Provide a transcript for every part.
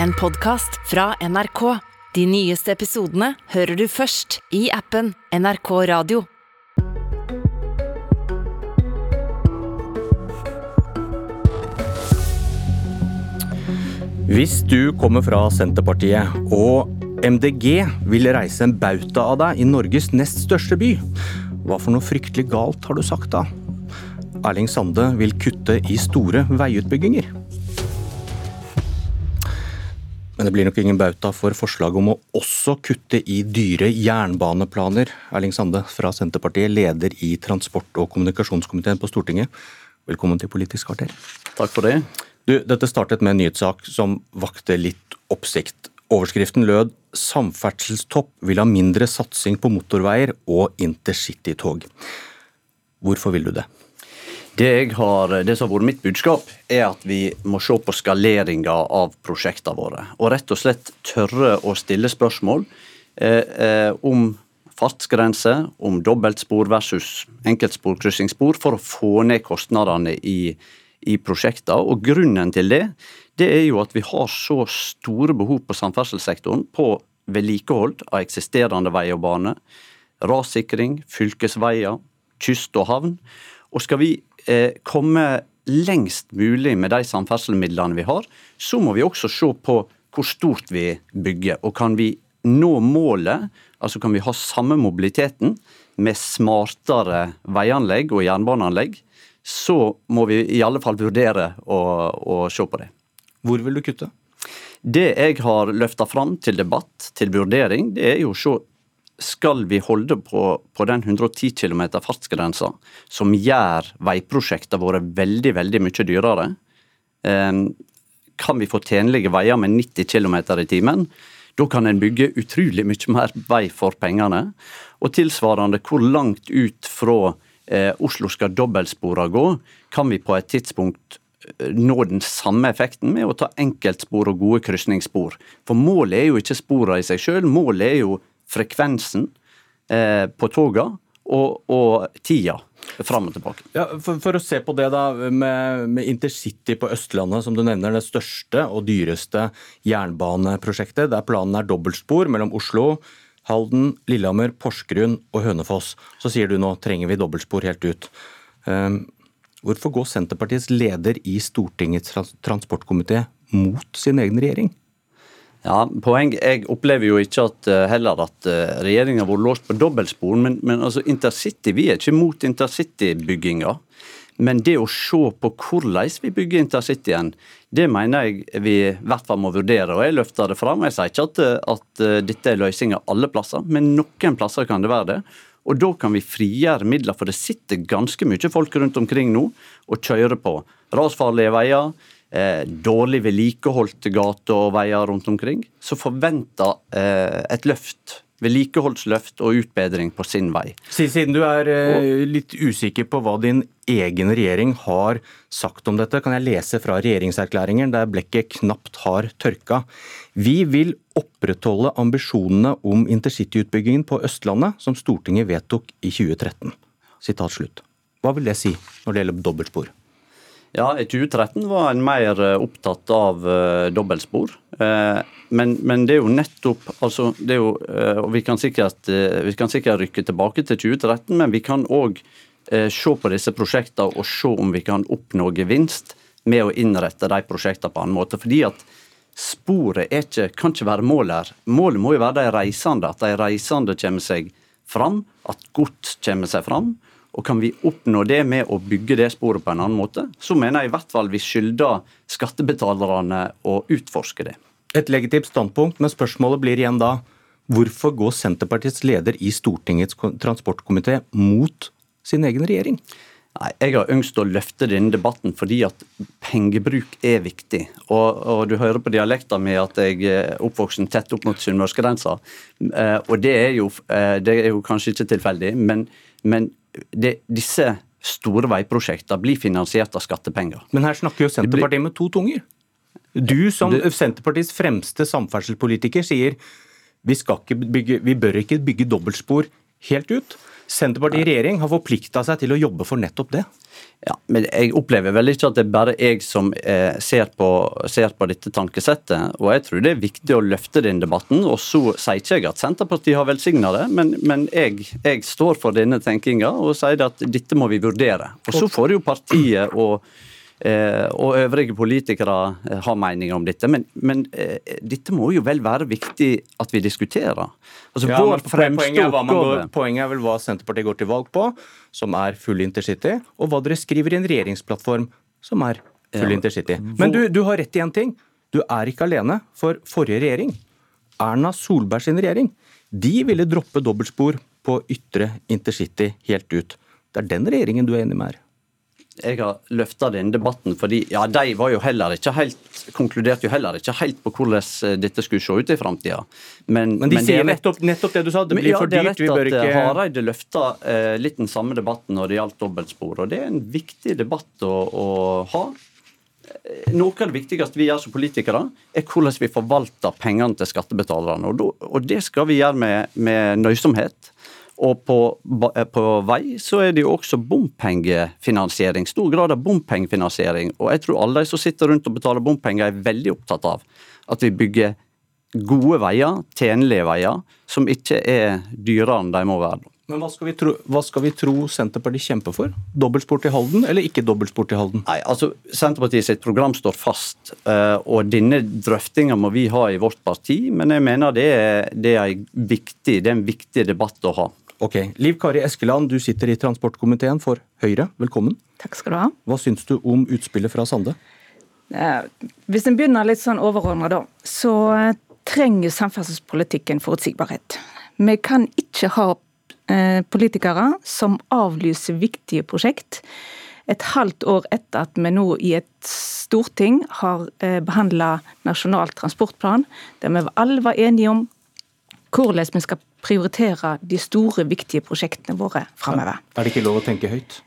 En podkast fra NRK. De nyeste episodene hører du først i appen NRK Radio. Hvis du kommer fra Senterpartiet og MDG vil reise en bauta av deg i Norges nest største by, hva for noe fryktelig galt har du sagt da? Erling Sande vil kutte i store veiutbygginger. Men det blir nok ingen bauta for forslaget om å også kutte i dyre jernbaneplaner. Erling Sande fra Senterpartiet, leder i transport- og kommunikasjonskomiteen på Stortinget. Velkommen til Politisk kvarter. Takk for det. Du, dette startet med en nyhetssak som vakte litt oppsikt. Overskriften lød 'Samferdselstopp vil ha mindre satsing på motorveier og intercitytog'. Hvorfor vil du det? Det, har, det, som har vært mitt budskap, er at vi må se på skaleringa av prosjektene våre. Og rett og slett tørre å stille spørsmål eh, eh, om fartsgrense, om dobbeltspor versus enkeltspor, for å få ned kostnadene i, i prosjektene. Og grunnen til det, det er jo at vi har så store behov på samferdselssektoren på vedlikehold av eksisterende vei og bane, rassikring, fylkesveier, kyst og havn. Og skal vi komme lengst mulig med de samferdselsmidlene vi har, så må vi også se på hvor stort vi bygger. Og kan vi nå målet, altså kan vi ha samme mobiliteten med smartere veianlegg og jernbaneanlegg, så må vi i alle fall vurdere å, å se på det. Hvor vil du kutte? Det jeg har løfta fram til debatt, til vurdering, det er jo å se skal vi holde på, på den 110 km fartsgrensa, som gjør veiprosjektene våre veldig, veldig mye dyrere? Eh, kan vi få tjenlige veier med 90 km i timen? Da kan en bygge utrolig mye mer vei for pengene. Og tilsvarende, hvor langt ut fra eh, Oslo skal dobbeltspora gå, kan vi på et tidspunkt eh, nå den samme effekten med å ta enkeltspor og gode krysningsspor. For målet er jo ikke sporene i seg sjøl, målet er jo frekvensen eh, på toga og, og, tida fram og tilbake. Ja, for, for, å se på det da, med, med, Intercity på Østlandet, som du nevner, det største og dyreste jernbaneprosjektet, der planen er dobbeltspor mellom Oslo, Halden, Lillehammer, Porsgrunn og Hønefoss. Så sier du nå trenger vi dobbeltspor helt ut. Um, hvorfor går Senterpartiets leder i Stortingets transportkomité mot sin egen regjering? Ja, poeng. Jeg opplever jo ikke at uh, heller at uh, regjeringa har vært låst på dobbeltspor, men, men altså intercity, vi er ikke mot intercitybygginga. Men det å se på hvordan vi bygger intercityen, det mener jeg vi i hvert fall må vurdere. og Jeg løfter det fram. Jeg sier ikke at, at uh, dette er løsninga alle plasser, men noen plasser kan det være det. Og da kan vi frigjøre midler, for det sitter ganske mye folk rundt omkring nå og kjører på rasfarlige veier eh, dårlig vedlikeholdte gater og veier rundt omkring, så forventer eh, et løft. Vedlikeholdsløft og utbedring på sin vei. Siden du er eh, litt usikker på hva din egen regjering har sagt om dette, kan jeg lese fra regjeringserklæringen der blekket knapt har tørka. Vi vil opprettholde ambisjonene om intercityutbyggingen på Østlandet som Stortinget vedtok i 2013. Sitat slutt. Hva vil det si når det gjelder dobbeltspor? Ja, i 2013 var en mer eh, opptatt av uh, dobbeltspor. Uh, men, men, det er jo nettopp altså, det er jo, vi, kan sikkert, vi kan sikkert rykke tilbake til 2013, men vi kan òg se på disse prosjektene og se om vi kan oppnå gevinst med å innrette de prosjektene på en annen måte. Fordi at sporet ikke, kan ikke være målet her. Målet må jo være de reisende. At de reisende kommer seg fram, at gods kommer seg fram. Og kan vi oppnå det med å bygge det sporet på en annen måte, så mener jeg i hvert fall vi skylder skattebetalerne å utforske det. Et legitimt standpunkt, men spørsmålet blir igjen da hvorfor går Senterpartiets leder i Stortingets transportkomité mot sin egen regjering? Nei, Jeg har ønsket å løfte denne debatten fordi at pengebruk er viktig. Og, og du hører på dialekten min at jeg er oppvoksen tett opp mot sunnmørsgrensa. Eh, og det er, jo, eh, det er jo kanskje ikke tilfeldig, men, men det, disse store veiprosjektene blir finansiert av skattepenger. Men her snakker jo Senterpartiet med to tunger. Du som Senterpartiets fremste samferdselspolitiker sier vi, bygge, vi bør ikke bygge dobbeltspor helt ut. Senterpartiet i regjering har forplikta seg til å jobbe for nettopp det. Ja, men Jeg opplever vel ikke at det er bare jeg som eh, ser, på, ser, på, dette tankesettet. og Jeg tror det er viktig å løfte den debatten. og Så sier ikke jeg at Senterpartiet har velsigna det, men, men jeg, jeg, står for denne tenkinga og sier at dette må vi vurdere. Og Så får jo partiet og og øvrige politikere eh, har meninger om dette. Men, men eh, dette må jo vel være viktig at vi diskuterer. Altså, ja, poenget, er går, poenget, er vel hva Senterpartiet går til valg på, som er full intercity, og hva dere skriver i en regjeringsplattform som er full ja, intercity. Men du, du har rett i én ting. Du er ikke alene. For forrige regjering, Erna Solberg sin regjering, de ville droppe dobbeltspor på ytre intercity helt ut. Det er den regjeringen du er enig med her jeg har løfta denne debatten fordi ja, de var jo heller ikke helt, konkluderte jo heller ikke helt på hvordan eh, dette skulle se ut i framtida. Men, men, de men sier nettopp, nettopp, det du sa, det blir ja, for dyrt. vi bør ikke Hareide løfta eh, litt den samme debatten når det gjaldt dobbeltspor. og Det er en viktig debatt å, å ha. Eh, noe av det viktigste vi gjør som politikere, er hvordan vi forvalter pengene til skattebetalerne. Og, og det skal vi gjøre med, med nøysomhet. Og på, eh, på, vei så er det jo også bompengefinansiering. Stor grad av bompengefinansiering. Og jeg tror alle de som sitter rundt og betaler bompenger, er veldig opptatt av at vi bygger gode veier, tjenlige veier, som ikke er dyrere enn de må være. Men hva skal, tro, hva skal, vi tro, Senterpartiet kjemper for? Dobbeltspor til Halden, eller ikke dobbeltspor til Halden? Nei, altså Senterpartiet sitt program står fast, eh, og denne drøftinga må vi ha i vårt parti. Men jeg mener det er, det er, viktig, det er en viktig debatt å ha. Ok, Liv Kari Eskeland, du sitter i transportkomiteen for Høyre. Velkommen. Takk skal du ha. Hva syns du om utspillet fra Sande? Hvis en begynner litt sånn overordna, da, så eh, trenger samferdselspolitikken forutsigbarhet. Vi kan ikke ha eh, politikere som avlyser viktige prosjekt et halvt år etter at vi nå i et storting har eh, behandla Nasjonal transportplan, der vi alle var enige om hvordan vi skal prioritere de store, viktige prosjektene våre framover. Er det ikke lov å tenke høyt?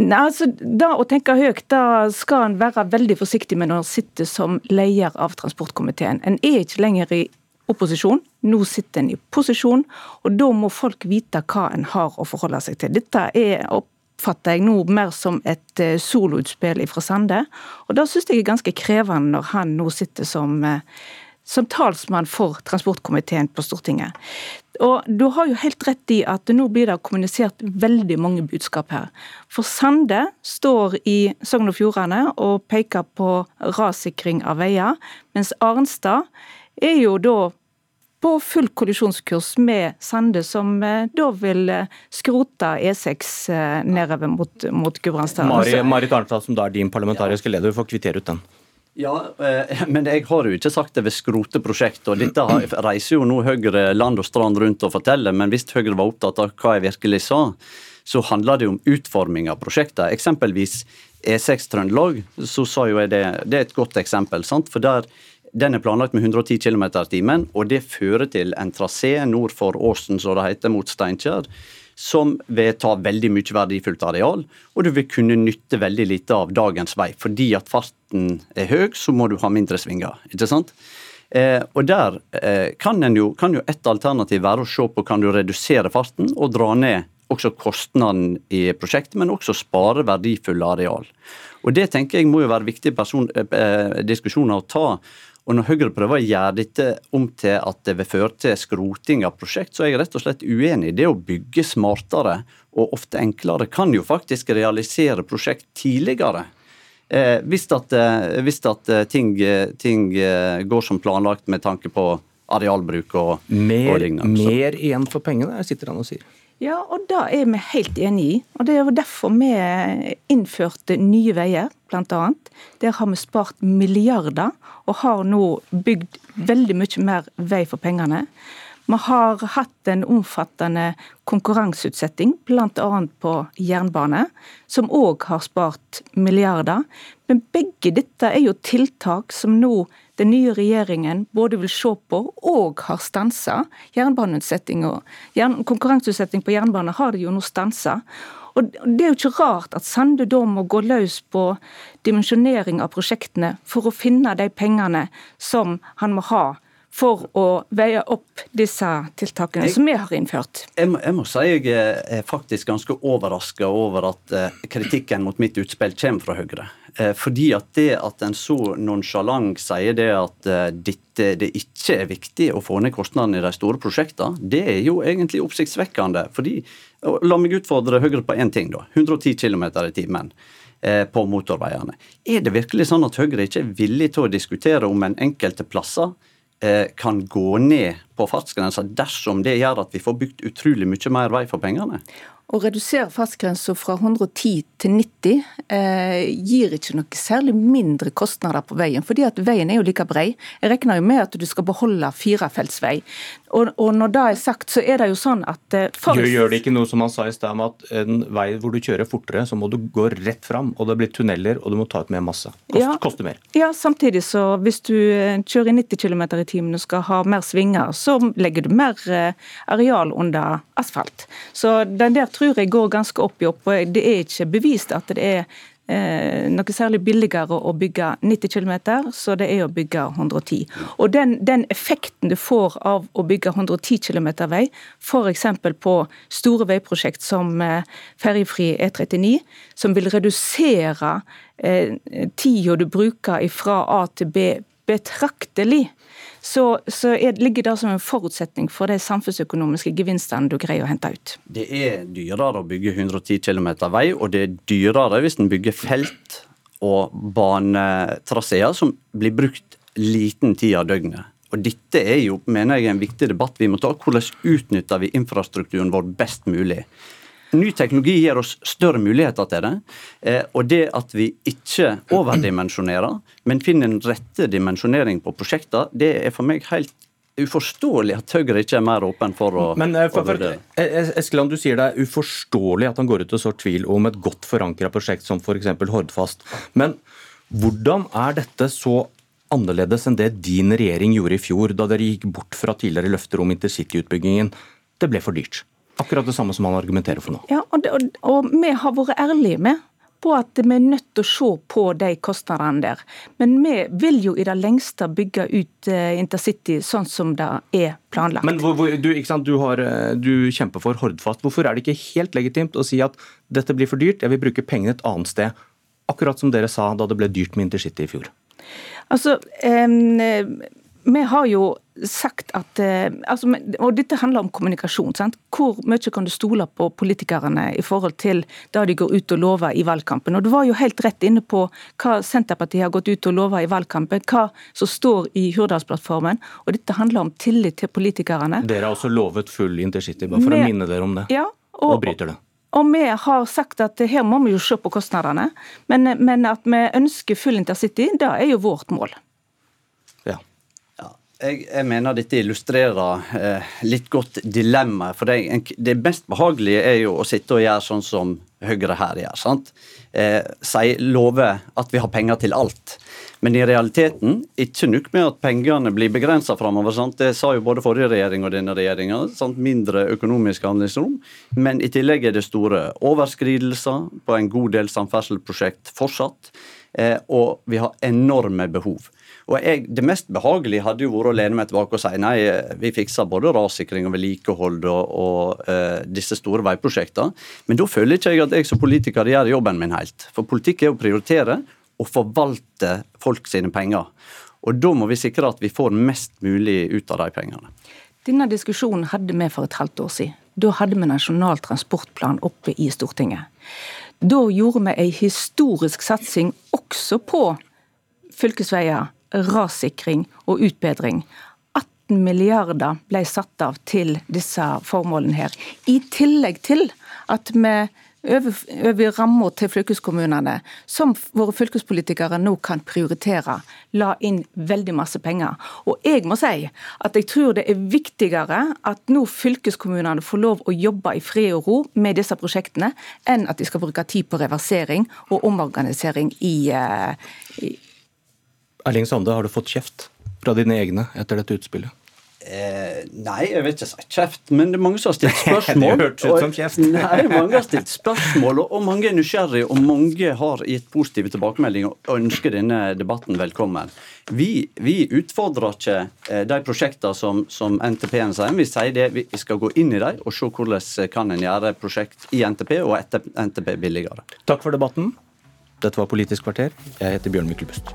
Nei, altså, da Å tenke høyt da skal en være veldig forsiktig med når en sitter som leder av transportkomiteen. En er ikke lenger i opposisjon, nå sitter en i posisjon. og Da må folk vite hva en har å forholde seg til. Dette er oppfatter jeg nå mer som et eh, soloutspill fra Sande. og Da syns jeg er ganske krevende når han nå sitter som eh, som talsmann for transportkomiteen på Stortinget. Og Du har jo helt rett i at nå blir det kommunisert veldig mange budskap her. For Sande står i Sogn og Fjordane og peker på rassikring av veier, mens Arnstad er jo da på full kollisjonskurs med Sande, som eh, da vil eh, skrote E6 eh, nedover mot, mot Gudbrandsdalen. Marit Arnstad, som da er din parlamentariske leder, får kvittere ut den. Ja, eh, men jeg har jo ikke sagt det ved skroteprosjekt. og Dette reiser jo nå Høyre land og strand rundt og forteller, men hvis Høyre var opptatt av hva jeg virkelig sa, så handler det om utforming av prosjekter. Eksempelvis E6 Trøndelag, så sa jo jeg det, det er et godt eksempel. sant? For der den er planlagt med 110 km i timen, og det fører til en trasé nord for Åsen, som det heter, mot Steinkjer som vil ta veldig mye verdifullt areal, og du vil kunne nytte veldig lite av dagens vei. Fordi at farten er høy, så må du ha mindre svinger. ikke sant? Eh, og Der eh, kan, jo, kan, jo, et alternativ være å se på kan du redusere farten og dra ned også kostnaden i prosjektet, men også spare verdifulle areal. Og Det tenker jeg må jo være viktige eh, eh diskusjoner å ta. Og når Høyre prøver å gjøre dette om til at det vil føre til skroting av prosjekt, så er jeg rett og slett uenig. Det å bygge smartere og ofte enklere kan jo faktisk realisere prosjekt tidligere. Eh, hvis at, eh, hvis at eh, ting, ting, går som planlagt med tanke på arealbruk og, mer, og lignende. Mer igjen for pengene, sitter han og sier. Ja, og det er vi helt enig i. Og Det er jo derfor vi innførte Nye Veier, bl.a. Der har vi spart milliarder, og har nå bygd veldig mye mer vei for pengene. Vi har hatt en omfattende konkurranseutsetting, bl.a. på jernbane, som òg har spart milliarder. Men begge dette er jo tiltak som nå den nye regjeringen både vil se på og har stansa. Konkurranseutsetting på jernbane har de jo nå stansa. Og Det er jo ikke rart at Sande da må gå løs på dimensjonering av prosjektene for å finne de pengene som han må ha for å veie opp disse tiltakene som vi har innført. Jeg jeg må si jeg er faktisk ganske overraska over at eh, kritikken mot mitt utspill kommer fra Høyre. Eh, fordi at det at en så nonsjalant sier det at eh, dette, det ikke er viktig å få ned kostnadene i de store prosjektene, det er jo egentlig oppsiktsvekkende. fordi, La meg utfordre Høyre på én ting. da, 110 km i timen på motorveiene. Er det virkelig sånn at Høyre ikke er villig til å diskutere om en enkelte plasser Eh, kan gå ned på fartsgrensa dersom det gjør at vi får bygd utrolig mye mer vei for pengene? Å redusere fartsgrensa fra 110 til 90 eh, gir ikke noe særlig mindre kostnader på veien, fordi at veien er jo like brei. Jeg regner jo med at du skal beholde firefeltsvei. Og, og når det er sagt, så er det jo sånn at eh, for... gjør, gjør, det ikke noe som han sa i sted om at en vei hvor du kjører fortere, så må du gå rett fram, og det blir tunneler, og du må ta ut mer masse. Kost, ja, koster mer. Ja, samtidig så hvis du eh, kjører i 90 km i timen og skal ha mer svinger, så legger du mer eh, areal under asfalt. Så den der tror jeg går ganske opp i opp. og Det er ikke bevist at det er eh, noe særlig billigere å bygge 90 km, så det er å bygge 110. Og den, den effekten du får av å bygge 110 km vei, f.eks. på store veiprosjekt som eh, ferjefri E39, som vil redusere eh, tida du bruker fra A til B betraktelig, så, så er, ligger det som en forutsetning for de samfunnsøkonomiske gevinstene du greier å hente ut. Det er dyrere å bygge 110 km vei, og det er dyrere hvis en bygger felt og banetraseer som blir brukt liten tid av døgnet. Og Dette er jo, mener jeg, en viktig debatt vi må ta. Hvordan utnytter vi infrastrukturen vår best mulig? Ny teknologi gir oss større muligheter til det. Eh, og det at vi ikke overdimensjonerer, men finner en rette dimensjonering på prosjekter, det er for meg helt uforståelig at Høyre ikke er mer åpen for å, Men, eh, for, for, eh, Eskeland, du sier det er uforståelig at han går ut og sår tvil om et godt forankra prosjekt som f.eks. Hordfast. Men hvordan er dette så annerledes enn det din regjering gjorde i fjor, da dere gikk bort fra tidligere løfter om intercityutbyggingen? Det ble for dyrt. Akkurat det samme som han argumenterer for nå. Ja, og, og, og vi har vært ærlige med på at vi er nødt til å se på de kostnadene der. Men vi vil jo i det lengste bygge ut eh, intercity sånn som det er planlagt. Men hvor, hvor, du, du, har, eh, du, kjemper for Hordfast. Hvorfor er det ikke helt legitimt å si at dette blir for dyrt, jeg vil bruke pengene et annet sted? Akkurat som dere sa da det ble dyrt med intercity i fjor. Altså, eh, vi har jo sagt at eh, altså, Og dette handler om kommunikasjon. Sant? Hvor mye kan du stole på politikerne i forhold til det de går ut og lover i valgkampen? Og Du var jo helt rett inne på hva Senterpartiet har gått ut og lovet i valgkampen. Hva som står i Hurdalsplattformen. Og dette handler om tillit til politikerne. Dere har også lovet full intercity, bare for med, å minne dere om det. Ja, og, og bryter det. Og vi har sagt at her må vi jo se på kostnadene, men, men at vi ønsker full intercity, det er jo vårt mål. Jeg, jeg, mener dette illustrerer eh, litt godt dilemmaet. For det, det, mest behagelige er jo å sitte og gjøre sånn som Høyre her gjør. sant? Eh, si, love at vi har penger til alt. Men i realiteten, ikke nok med at pengene blir begrensa framover. Det sa jo både forrige regjering og denne regjeringa. Mindre økonomisk handlingsrom. Men i tillegg er det store overskridelser på en god del samferdselsprosjekt fortsatt. Eh, og vi har enorme behov. Og jeg, Det mest behagelige hadde jo vært å lene meg tilbake og si nei, vi fikser både rassikring og vedlikehold og, og uh, disse store veiprosjektene. Men da føler ikke jeg at jeg som politiker gjør jobben min helt. For politikk er å prioritere og forvalte folk sine penger. Og da må vi sikre at vi får mest mulig ut av de pengene. Denne diskusjonen hadde vi for et halvt år siden. Da hadde vi Nasjonal transportplan oppe i Stortinget. Da gjorde vi ei historisk satsing også på fylkesveier rassikring og utbedring. 18 milliarder ble satt av til disse formålene her. I tillegg til at vi over, over ramma til fylkeskommunene, som våre fylkespolitikere nå kan prioritere, la inn veldig masse penger. Og jeg må si at jeg tror det er viktigere at nå fylkeskommunene får lov å jobbe i fred og ro med disse prosjektene, enn at de skal bruke tid på reversering og omorganisering i, eh, i Erling Sande, har du fått kjeft fra dine egne etter dette utspillet? Eh, nei, jeg vil ikke si kjeft, men det er mange som har stilt spørsmål. det hørtes ut som kjeft. nei, mange har stilt spørsmål, og, og mange er nysgjerrige, og mange har gitt positive tilbakemeldinger og ønsker denne debatten velkommen. Vi, vi utfordrer ikke eh, de prosjektene som, som NTP-en sier. Vi sier det, vi skal gå inn i dem og se hvordan kan en gjøre prosjekt i NTP og etter NTP billigere. Takk for debatten. Dette var Politisk kvarter. Jeg heter Bjørn Myklebust.